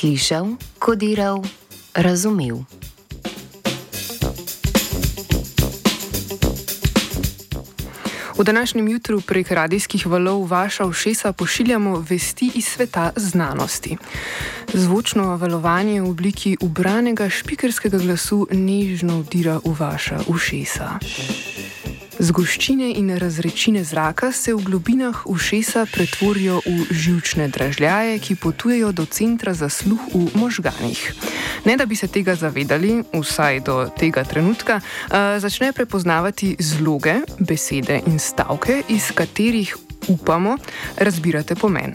Slišal, kodiral, razumel. V današnjem jutru prek radijskih valov vaša ušesa pošiljamo vesti iz sveta znanosti. Zvočno valovanje v obliki ubranega špikerskega glasu nežno vdira v vaša ušesa. Zgoščine in razrečine zraka se v globinah ušesa pretvorijo v žilčne dražljaje, ki potujejo do centra za sluh v možganih. Ne da bi se tega zavedali, vsaj do tega trenutka, začne prepoznavati zloge, besede in stavke, iz katerih upamo, razbirate pomen.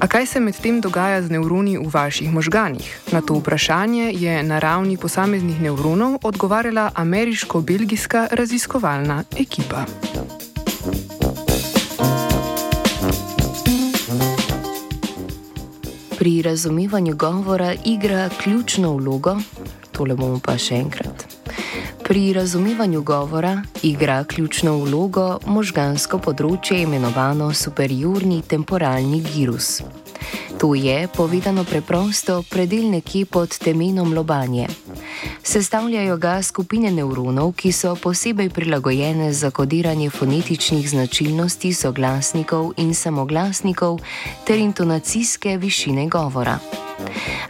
A kaj se medtem dogaja z nevroni v vaših možganih? Na to vprašanje je na ravni posameznih nevronov odgovarjala ameriško-belgijska raziskovalna ekipa. Pri razumevanju govora igra ključno vlogo, tole bomo pa še enkrat. Pri razumevanju govora igra ključno vlogo možgansko področje imenovano superiorni temporalni girus. To je, povedano preprosto, predel nekje pod temenom lobanje. Sestavljajo ga skupine nevronov, ki so posebej prilagojene za kodiranje fonetičnih značilnosti soglasnikov in samoglasnikov ter intonacijske višine govora.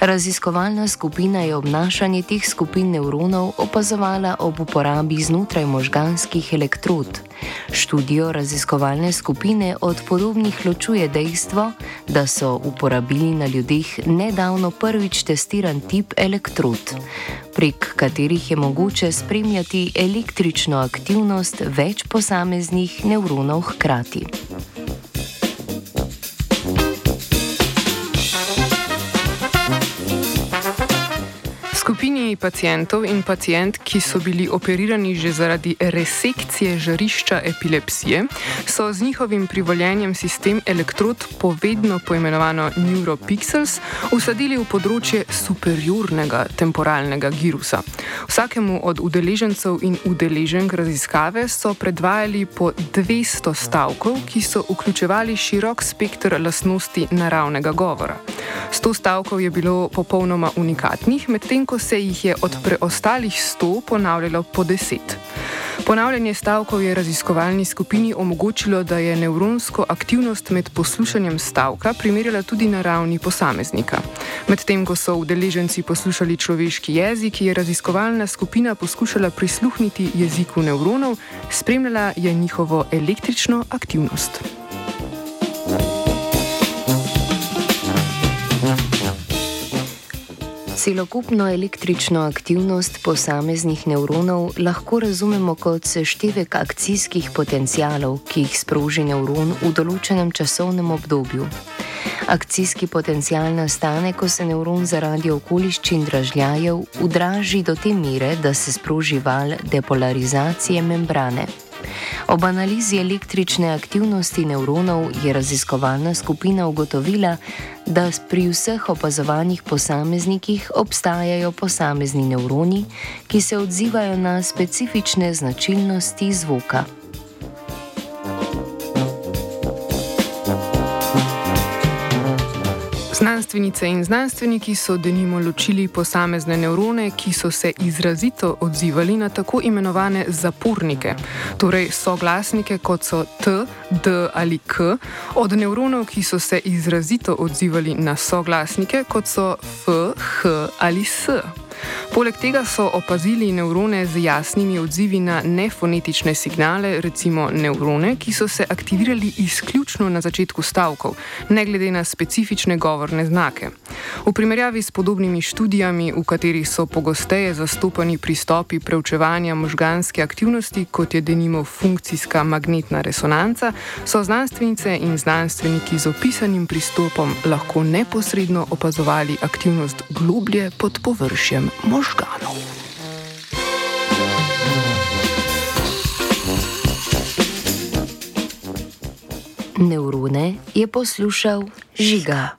Raziskovalna skupina je obnašanje teh skupin nevronov opazovala ob uporabi znotraj možganskih elektrod. Študijo raziskovalne skupine od podobnih ločuje dejstvo, da so uporabili na ljudeh nedavno prvič testiran tip elektrod, prek katerih je mogoče spremljati električno aktivnost več posameznih nevronov hkrati. Skupini pacijentov in pacijent, ki so bili operirani že zaradi resekcije žarišča epilepsije, so z njihovim privoljenjem sistem elektrod, povedno poimenovano neuropixels, usadili v področje superiornega temporalnega girusa. Vsakemu od udeležencev in udeleženk raziskave so predvajali po 200 stavkov, ki so vključevali širok spektr lastnosti naravnega govora. 100 stavkov je bilo popolnoma unikatnih, medtem ko se jih je od preostalih 100 ponavljalo po 10. Ponavljanje stavkov je raziskovalni skupini omogočilo, da je nevronsko aktivnost med poslušanjem stavka primerjala tudi na ravni posameznika. Medtem ko so udeleženci poslušali človeški jezik, je raziskovalna skupina poskušala prisluhniti jeziku nevronov, spremljala je njihovo električno aktivnost. Celokupno električno aktivnost posameznih nevronov lahko razumemo kot seštevek akcijskih potencialov, ki jih sproži nevron v določenem časovnem obdobju. Akcijski potencial nastane, ko se nevron zaradi okoliščin dražljajev udraži do te mere, da se sproži val depolarizacije membrane. Ob analizi električne aktivnosti nevronov je raziskovalna skupina ugotovila, da pri vseh opazovanih posameznikih obstajajo posamezni nevroni, ki se odzivajo na specifične značilnosti zvoka. Znanstvenice in znanstveniki so denimo ločili posamezne nevrone, ki so se izrazito odzivali na tako imenovane zapornike, torej soglasnike kot so T, D ali K, od nevronov, ki so se izrazito odzivali na soglasnike kot so F, H ali S. Poleg tega so opazili nevrone z jasnimi odzivi na nefonetične signale, recimo nevrone, ki so se aktivirali izključno na začetku stavkov, ne glede na specifične govorne znake. V primerjavi s podobnimi študijami, v katerih so pogosteje zastopani pristopi preučevanja možganske aktivnosti, kot je denimo funkcijska magnetna resonanca, so znanstvenice in znanstveniki z opisanim pristopom lahko neposredno opazovali aktivnost globlje pod površjem možganov. Neurone je poslušal žiga.